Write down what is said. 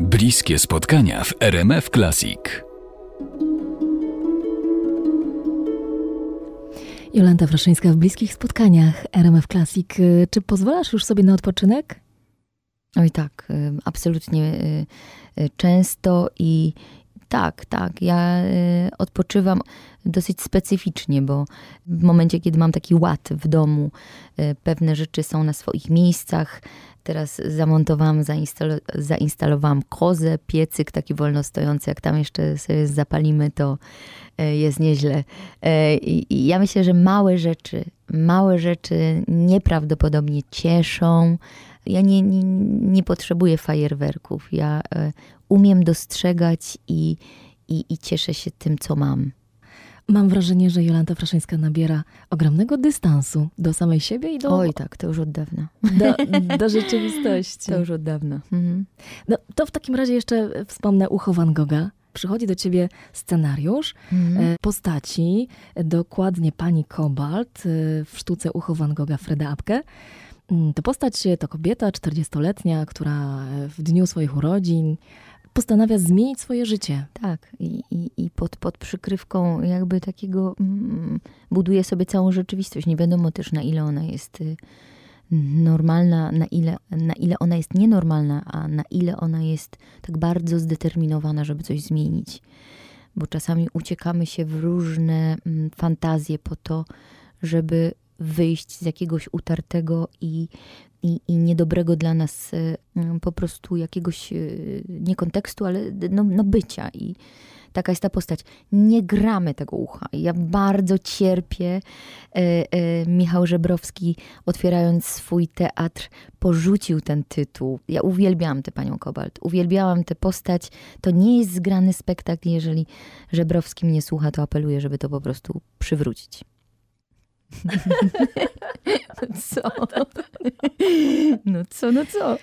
Bliskie spotkania w RMF Classic. Jolanta Fraszyńska w bliskich spotkaniach RMF Classic. Czy pozwalasz już sobie na odpoczynek? Oj tak, y, absolutnie y, y, często i tak, tak. Ja odpoczywam dosyć specyficznie, bo w momencie, kiedy mam taki ład w domu, pewne rzeczy są na swoich miejscach. Teraz zamontowałam, zainstalo zainstalowałam kozę, piecyk taki wolno stojący. Jak tam jeszcze sobie zapalimy, to jest nieźle. I ja myślę, że małe rzeczy, małe rzeczy nieprawdopodobnie cieszą, ja nie, nie, nie potrzebuję fajerwerków. Ja e, umiem dostrzegać i, i, i cieszę się tym, co mam. Mam wrażenie, że Jolanta Fraszyńska nabiera ogromnego dystansu do samej siebie i do... Oj tak, to już od dawna. Do, do rzeczywistości. To już od dawna. Mhm. No, to w takim razie jeszcze wspomnę ucho Van Gogha. Przychodzi do ciebie scenariusz mhm. postaci, dokładnie pani Kobalt e, w sztuce Ucho Van Gogha Freda Apke. Mm, to postać to kobieta 40-letnia, która w dniu swoich urodzin postanawia zmienić swoje życie. Tak, i, i, i pod, pod przykrywką jakby takiego mm, buduje sobie całą rzeczywistość. Nie wiadomo też na ile ona jest y, normalna, na ile, na ile ona jest nienormalna, a na ile ona jest tak bardzo zdeterminowana, żeby coś zmienić. Bo czasami uciekamy się w różne mm, fantazje po to, żeby wyjść z jakiegoś utartego i, i, i niedobrego dla nas e, po prostu jakiegoś, e, nie kontekstu, ale no, no bycia. I taka jest ta postać. Nie gramy tego ucha. Ja bardzo cierpię. E, e, Michał Żebrowski, otwierając swój teatr, porzucił ten tytuł. Ja uwielbiałam tę panią Kobalt. Uwielbiałam tę postać. To nie jest zgrany spektakl. Jeżeli Żebrowski mnie słucha, to apeluję, żeby to po prostu przywrócić. Co? No co, no co?